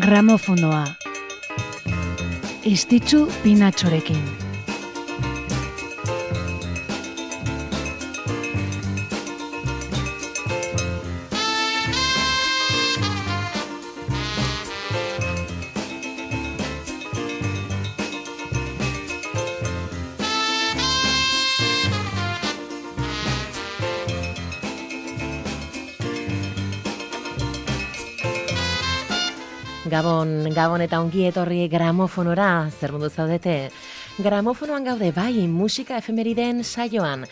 Gramofonoa. Estitzu pinatxorekin. Gabon, Gabon eta ongi etorri gramofonora, zer mundu zaudete? Gramofonoan gaude bai, musika efemeriden saioan.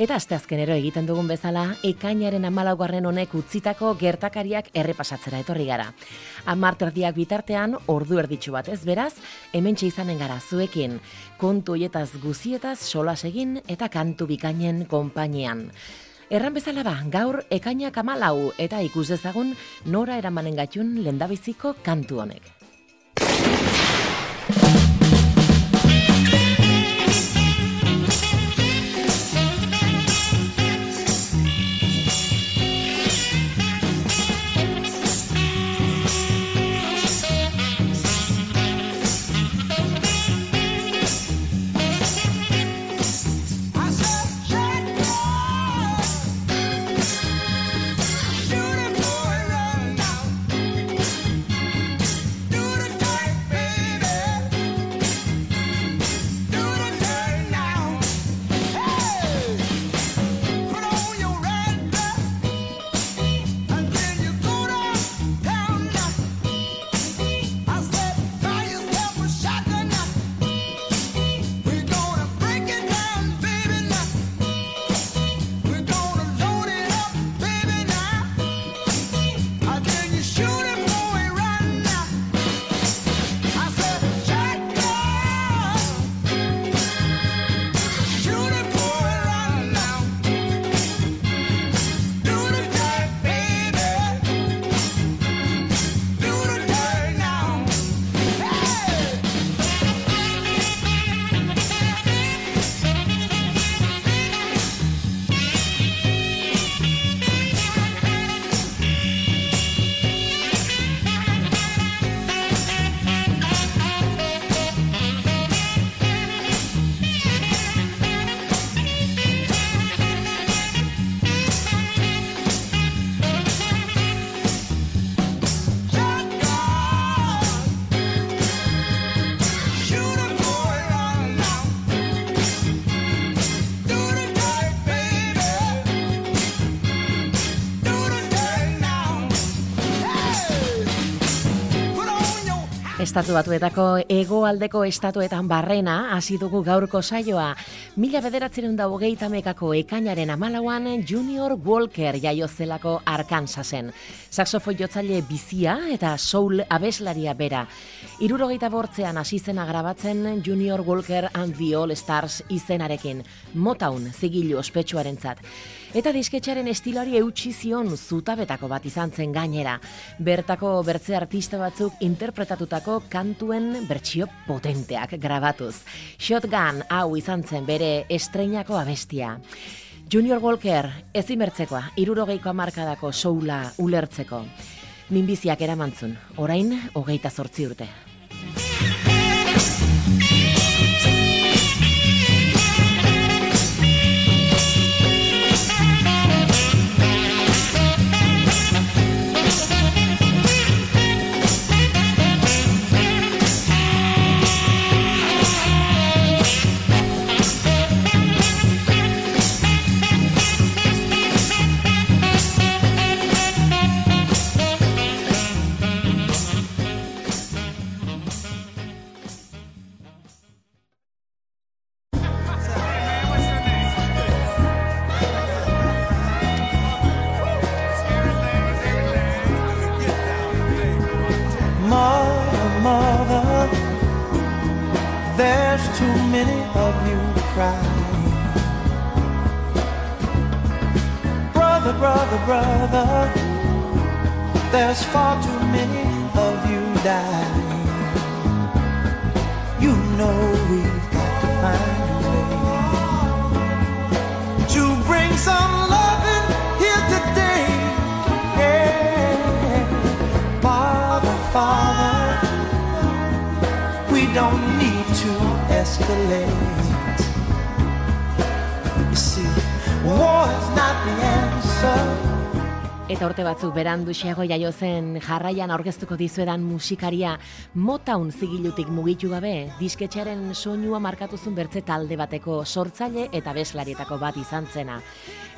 Eta asteazkenero egiten dugun bezala, ekainaren amalaugarren honek utzitako gertakariak errepasatzera etorri gara. Amarterdiak bitartean, ordu erditsu bat ez beraz, hemen izanen gara zuekin. Kontu hoietaz guzietaz, solas egin eta kantu bikainen konpainian. Erran bezala ba, gaur ekainak amalau eta ikus dezagun nora eramanen gatun lendabiziko kantu honek. Estatu batuetako egoaldeko estatuetan barrena hasi dugu gaurko saioa. Mila bederatzeren da hogeita mekako ekainaren amalauan Junior Walker jaio zelako Arkansasen. Saxofo jotzaile bizia eta soul abeslaria bera. Irurogeita bortzean hasi zena grabatzen Junior Walker and the All Stars izenarekin. Motown zigilu ospetsuaren zat. Eta disketxaren estilari eutxi zion zutabetako bat izan zen gainera. Bertako bertze artista batzuk interpretatutako kantuen bertsio potenteak grabatuz. Shotgun hau izan zen bere estreinako abestia. Junior Walker, ez imertzekoa, irurogeiko amarkadako soula ulertzeko. Minbiziak eramantzun, orain, hogeita zortzi urte. Don't need to escalate. You see, war is not the answer. Eta urte batzuk beranduxiago jaio zen jarraian aurkeztuko dizuedan musikaria Motown zigilutik mugitu gabe, disketxearen soinua markatu zuen bertze talde bateko sortzaile eta beslarietako bat izan zena.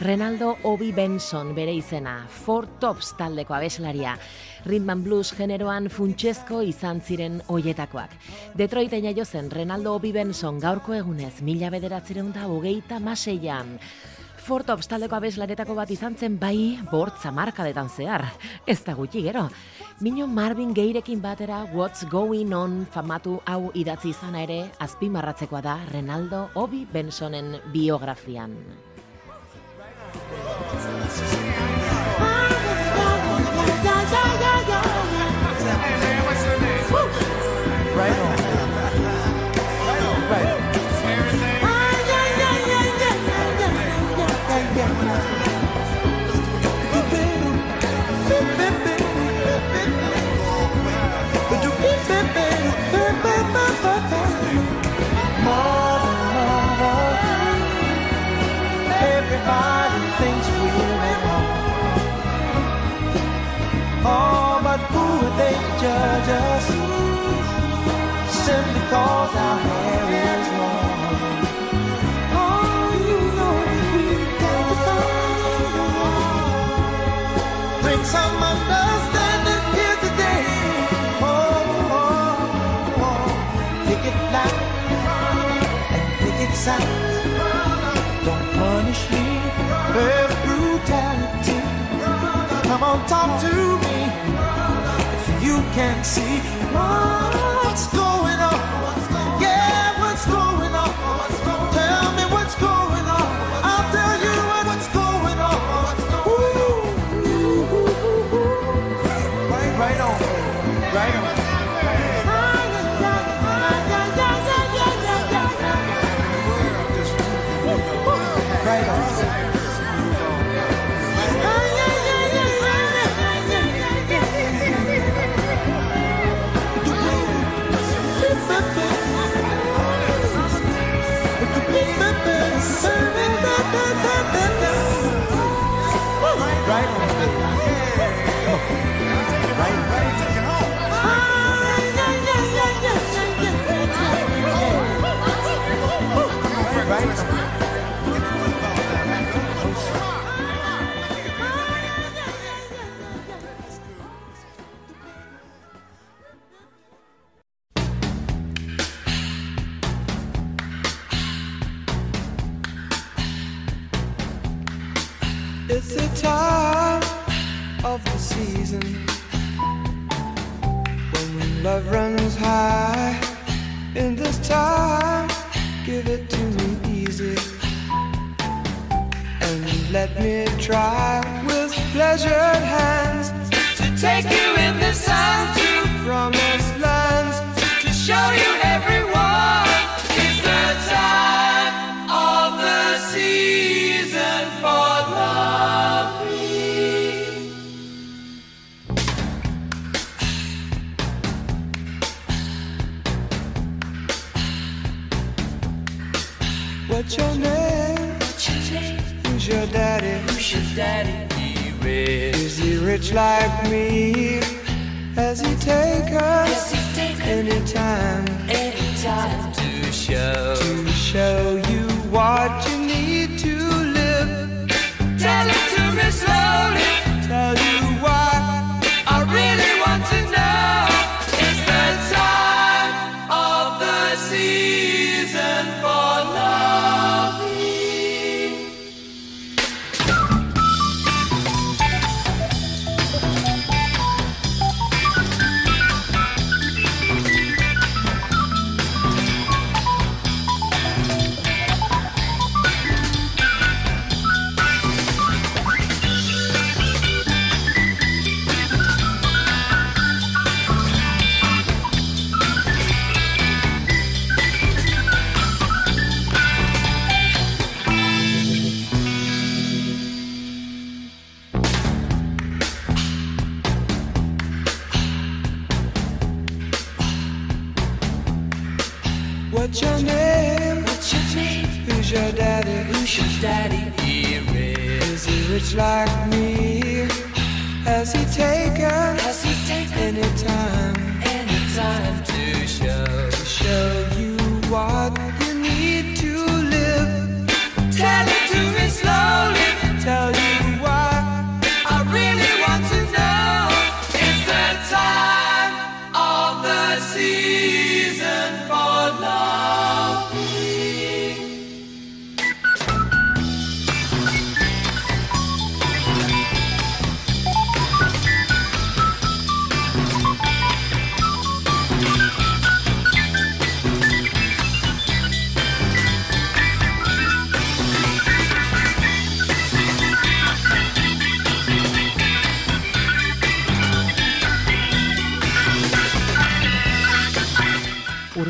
Renaldo Obi Benson bere izena, Four Tops taldeko abeslaria. Rhythm and Blues generoan funtsezko izan ziren hoietakoak. Detroiten jaio zen Renaldo Obi Benson gaurko egunez mila bederatzeren da hogeita maseian. Fort Ops taldeko abeslaretako bat izan zen bai bortza markadetan zehar. Ez da gutxi gero. Mino Marvin Geirekin batera What's Going On famatu hau idatzi izana ere azpimarratzekoa da Renaldo Obi Bensonen biografian. It's the time of the season when love runs high. In this time, give it to me easy and let me try with pleasured hands to take you in the sun to promised daddy? He rich. Is he rich like me? Has he take us anytime? Anytime to show Who's your daddy? Who's your daddy? He rich. Is he rich like me? Has he taken? Has he taken any time? Any time to show? To show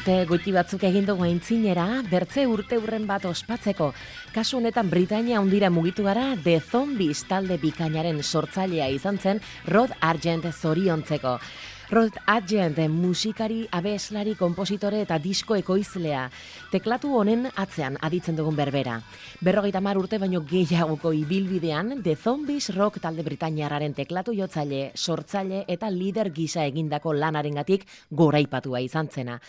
Urte goiti batzuk egin dugu aintzinera, bertze urte urren bat ospatzeko. Kasu honetan Britania hundira mugitu gara The Zombies talde bikainaren sortzailea izan zen Rod Argent zoriontzeko. Rod Argent musikari, abeslari, kompositore eta disko ekoizlea. Teklatu honen atzean aditzen dugun berbera. Berrogeita mar urte baino gehiagoko ibilbidean, The Zombies rock talde Britainiarraren teklatu jotzaile, sortzaile eta lider gisa egindako lanarengatik goraipatua izan zena.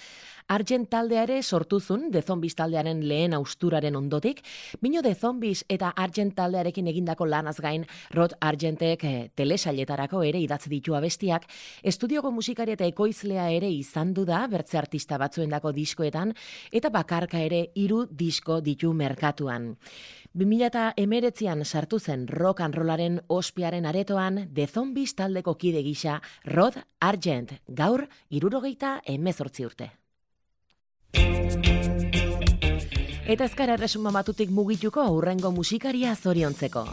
Argent taldea ere sortuzun The Zombies taldearen lehen austuraren ondotik, bino The Zombies eta Argent taldearekin egindako lanaz gain Rod Argentek eh, telesailetarako ere idatzi ditu abestiak, estudioko musikari eta ekoizlea ere izan du da bertze artista batzuendako diskoetan eta bakarka ere hiru disko ditu merkatuan. 2019an sartu zen rock and rollaren ospiaren aretoan The Zombies taldeko kide gisa Rod Argent, gaur irurogeita emezortzi urte. Eta ezkara erresuma batutik mugituko aurrengo musikaria zoriontzeko.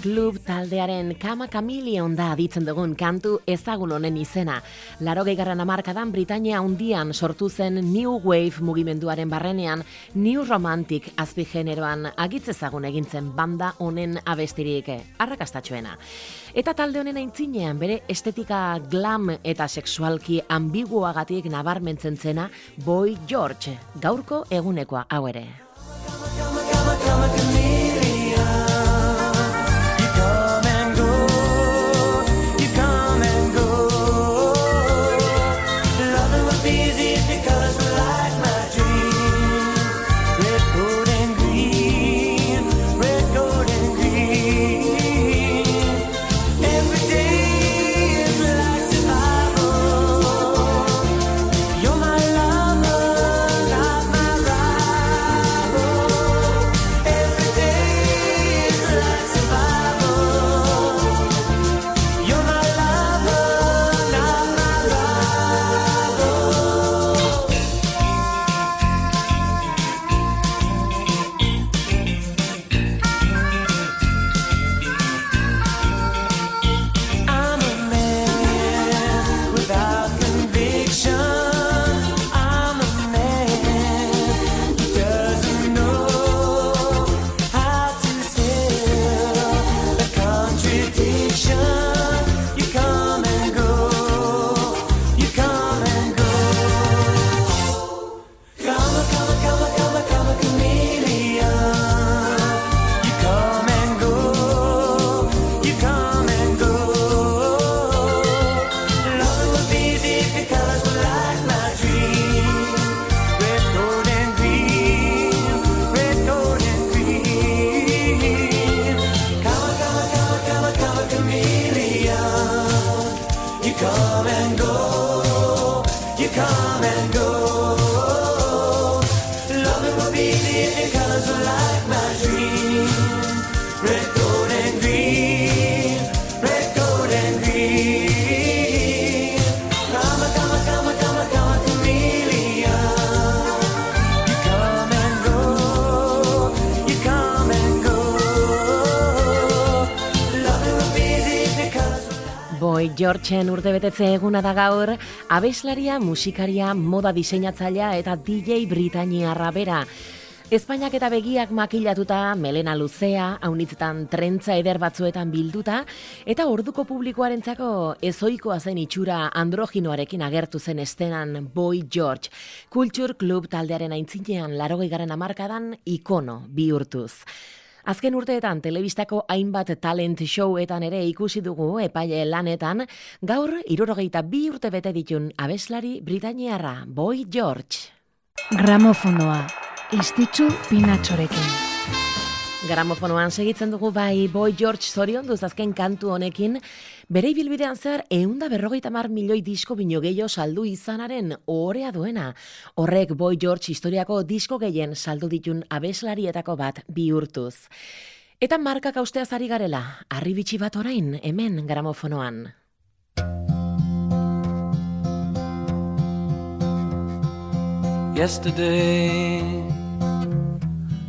Club taldearen Kama Chameleon da aditzen dugun kantu ezagun honen izena. Laro gehigarren amarkadan Britania hundian sortu zen New Wave mugimenduaren barrenean New Romantic azpigeneroan agitz ezagun egintzen banda honen abestirik arrakastatxoena. Eta talde honen aintzinean bere estetika glam eta sexualki ambiguagatik nabarmentzen zena Boy George, gaurko egunekoa hau ere. Georgeen urtebetetze eguna da gaur, abeslaria, musikaria, moda diseinatzailea eta DJ Britaniarra bera. Espainiak eta begiak makilatuta, melena luzea, haunitzetan trentza eder batzuetan bilduta, eta orduko publikoarentzako ezoikoa zen itxura androginoarekin agertu zen estenan Boy George, Culture Club taldearen aintzinean larogei garen amarkadan ikono bihurtuz. Azken urteetan telebistako hainbat talent showetan ere ikusi dugu epaile lanetan, gaur irurogeita bi urte bete ditun abeslari Britaniarra, Boy George. Gramofonoa, istitzu pinatxorekin. Gramofonoan segitzen dugu bai Boy George zorion duz azken kantu honekin, bere ibilbidean zer eunda berrogeita mar milioi disko bino gehiago saldu izanaren ohorea duena. Horrek Boy George historiako disko gehien saldu ditun abeslarietako bat bihurtuz. Eta markak austeaz ari garela, arribitsi bat orain, hemen gramofonoan. yesterday.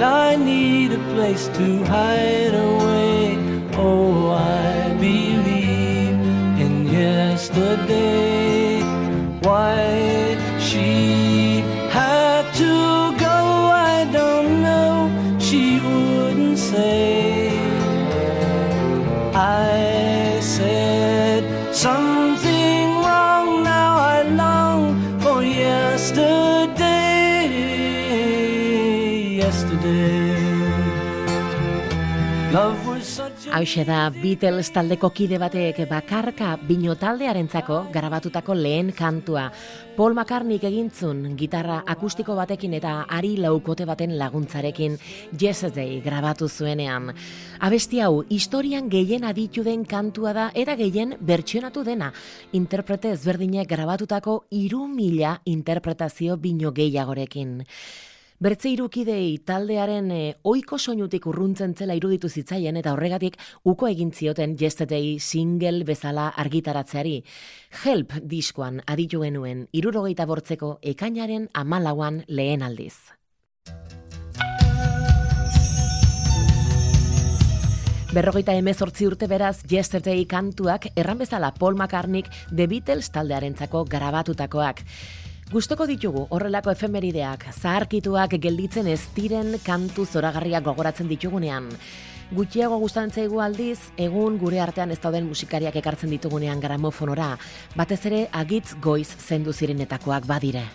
I need a place to hide away. Oh, I believe in yesterday. Why she Hauxe da Beatles taldeko kide batek bakarka bino taldearentzako garabatutako lehen kantua. Paul McCartneyk egintzun gitarra akustiko batekin eta ari laukote baten laguntzarekin Yesterday grabatu zuenean. Abesti hau historian gehien aditu den kantua da eta gehien bertsionatu dena. Interprete ezberdinek grabatutako iru mila interpretazio bino gehiagorekin. Bertze irukidei taldearen e, oiko soinutik urruntzen zela iruditu zitzaien eta horregatik uko egin zioten Yesterday single bezala argitaratzeari. Help diskoan aditu genuen irurogeita bortzeko ekainaren amalauan lehen aldiz. Berrogeita emezortzi urte beraz Yesterday kantuak erran bezala Paul McCartneyk The Beatles taldearentzako grabatutakoak. Gustoko ditugu horrelako efemerideak, zaharkituak gelditzen ez diren kantu zoragarriak gogoratzen ditugunean. Gutxiago gustatzen zaigu aldiz, egun gure artean ez dauden musikariak ekartzen ditugunean gramofonora, batez ere agitz goiz zendu zirenetakoak badire.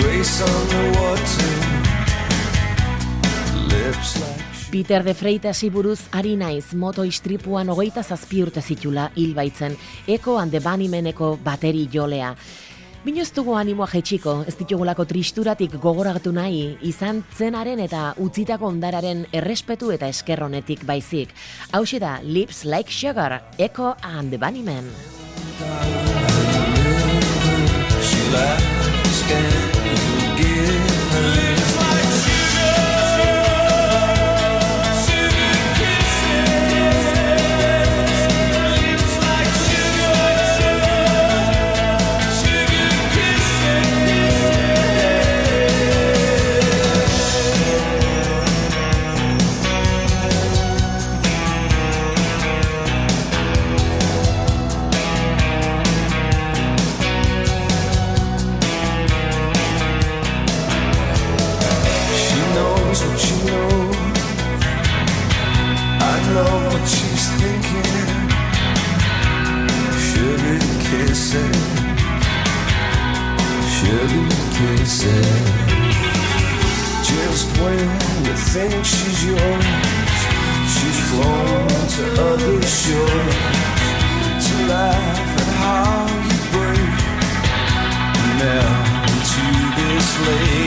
Grace on the water, lips like Peter de Freitasi buruz ari naiz moto istripuan hogeita zazpi urte zitula hil baitzen, eko hande banimeneko bateri jolea. Bino ez dugu animoa jetxiko, ez ditugulako tristuratik gogoratu nahi, izan zenaren eta utzitako ondararen errespetu eta eskerronetik baizik. Hau da Lips Like Sugar, Echo and the Bunnymen. slave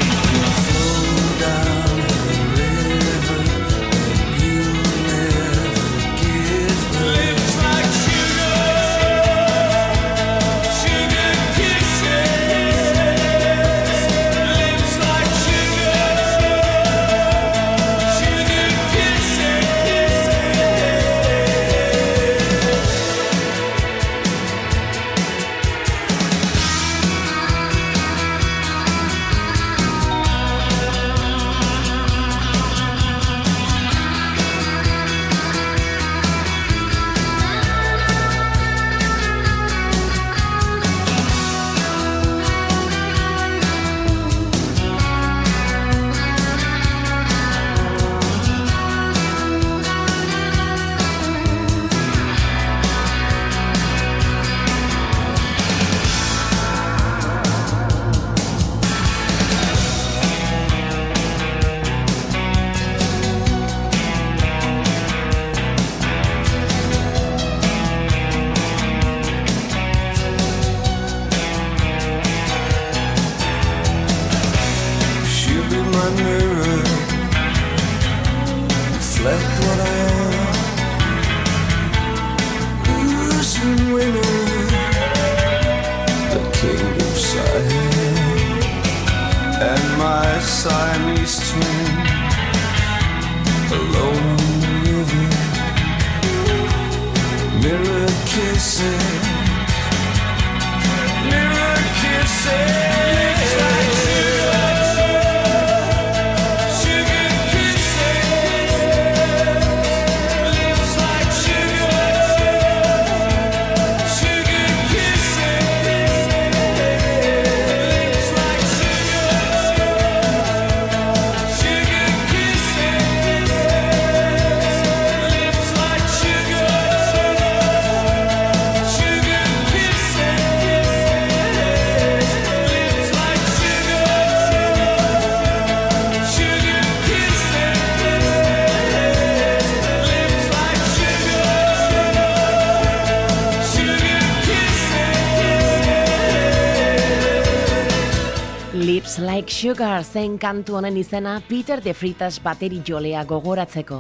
zen kantu honen izena Peter de Fritas bateri jolea gogoratzeko.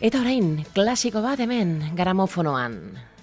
Eta orain, klasiko bat hemen, gramofonoan.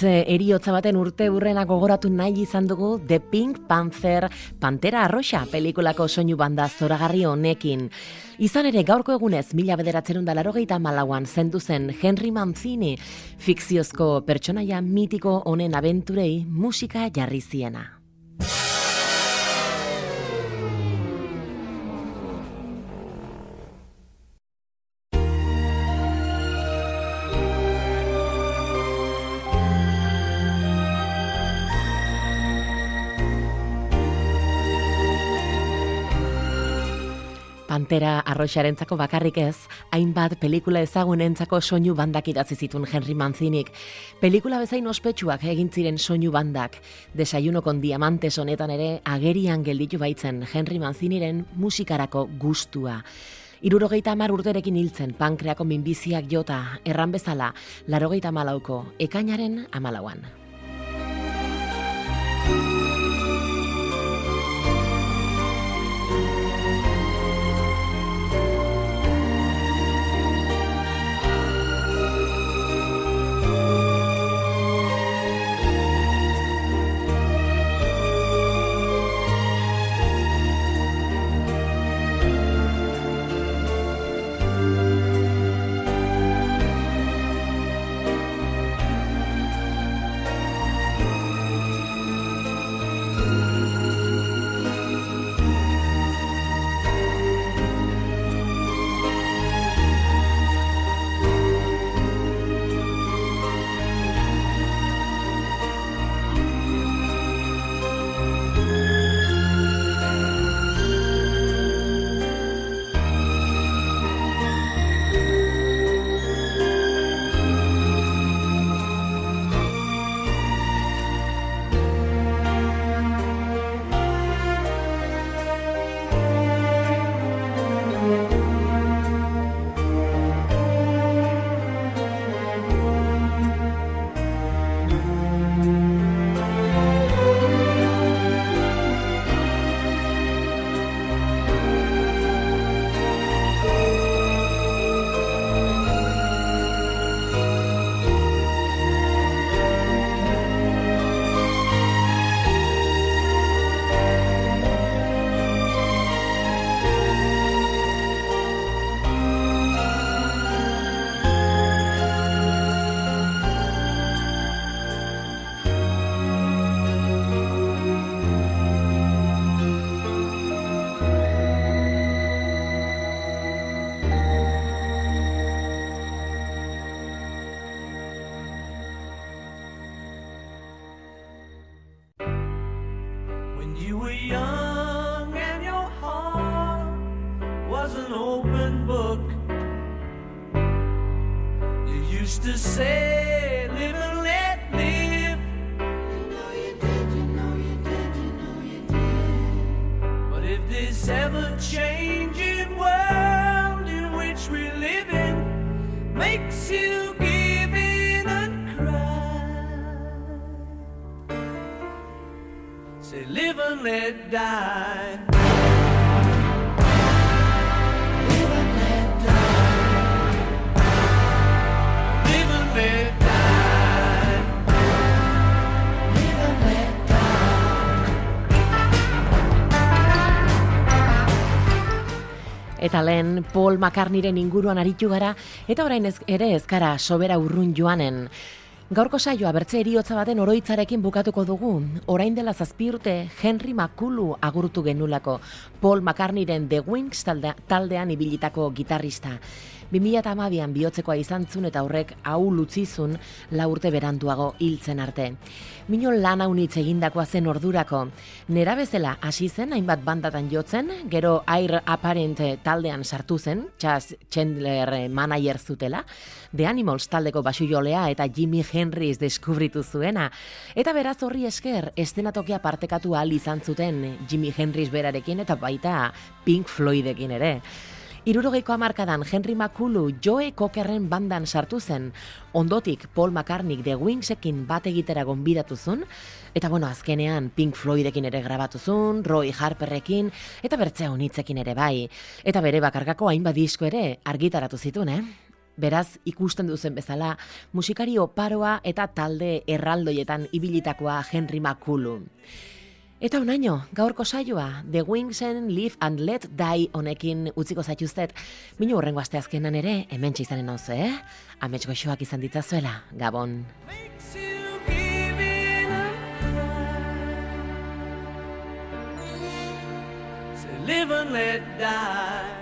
Bertze eriotza baten urte burrena gogoratu nahi izan dugu The Pink Panther Pantera Arroxa pelikulako soinu banda zoragarri honekin. Izan ere gaurko egunez mila bederatzerun da larogeita malauan zendu zen Henry Mancini fikziozko pertsonaia mitiko honen abenturei musika jarri ziena. Pantera arroxarentzako bakarrik ez, hainbat pelikula ezagunentzako soinu bandak idatzi zituen Henry Mancinik. Pelikula bezain ospetsuak egin ziren soinu bandak. Desayuno kon diamantes honetan ere agerian gelditu baitzen Henry Manciniren musikarako gustua. Irurogeita amar urterekin hiltzen pankreako minbiziak jota, erran bezala, larogeita malauko, ekainaren amalauan. Used to say, Live and let live. You know you did, you know you did, you know you did. But if this ever changing world in which we live in makes you give in and cry. Say, live and let die. Eta lehen Paul McCartneyren inguruan aritu gara, eta orain ez, ere ezkara sobera urrun joanen. Gaurko saioa bertze eriotza baten oroitzarekin bukatuko dugu. Orain dela zazpi urte Henry Makulu agurtu genulako Paul McCartneyren The Wings talde, taldean ibilitako gitarrista. 2008an bihotzekoa izan zun eta horrek hau lutzizun la urte beranduago hiltzen arte. Mino lan haunitz egindakoa zen ordurako. Nera bezala hasi zen hainbat bandatan jotzen, gero Air Apparent taldean sartu zen, Chas Chandler manager zutela, The Animals taldeko basujolea eta Jimi Hendrix deskubritu zuena. Eta beraz horri esker, estenatokia partekatu ahal izan zuten Jimi Hendrix berarekin eta baita Pink Floydekin ere. Irurogeiko hamarkadan Henry Makulu Joe Cockerren bandan sartu zen, ondotik Paul McCartney The Wingsekin bat egitera gonbidatu zuen, eta bueno, azkenean Pink Floydekin ere grabatu zuen, Roy Harperrekin, eta bertzea honitzekin ere bai. Eta bere bakarkako hainbat disko ere argitaratu zituen, eh? Beraz, ikusten duzen bezala, musikari oparoa eta talde erraldoietan ibilitakoa Henry McCullum. Eta unaino, gaurko saioa, The Wingsen Live and Let Die honekin utziko zaituztet, minu horrengo asteazkenan ere, hemen txizanen hau eh? Amets goxoak izan ditzazuela, Gabon. live and let die.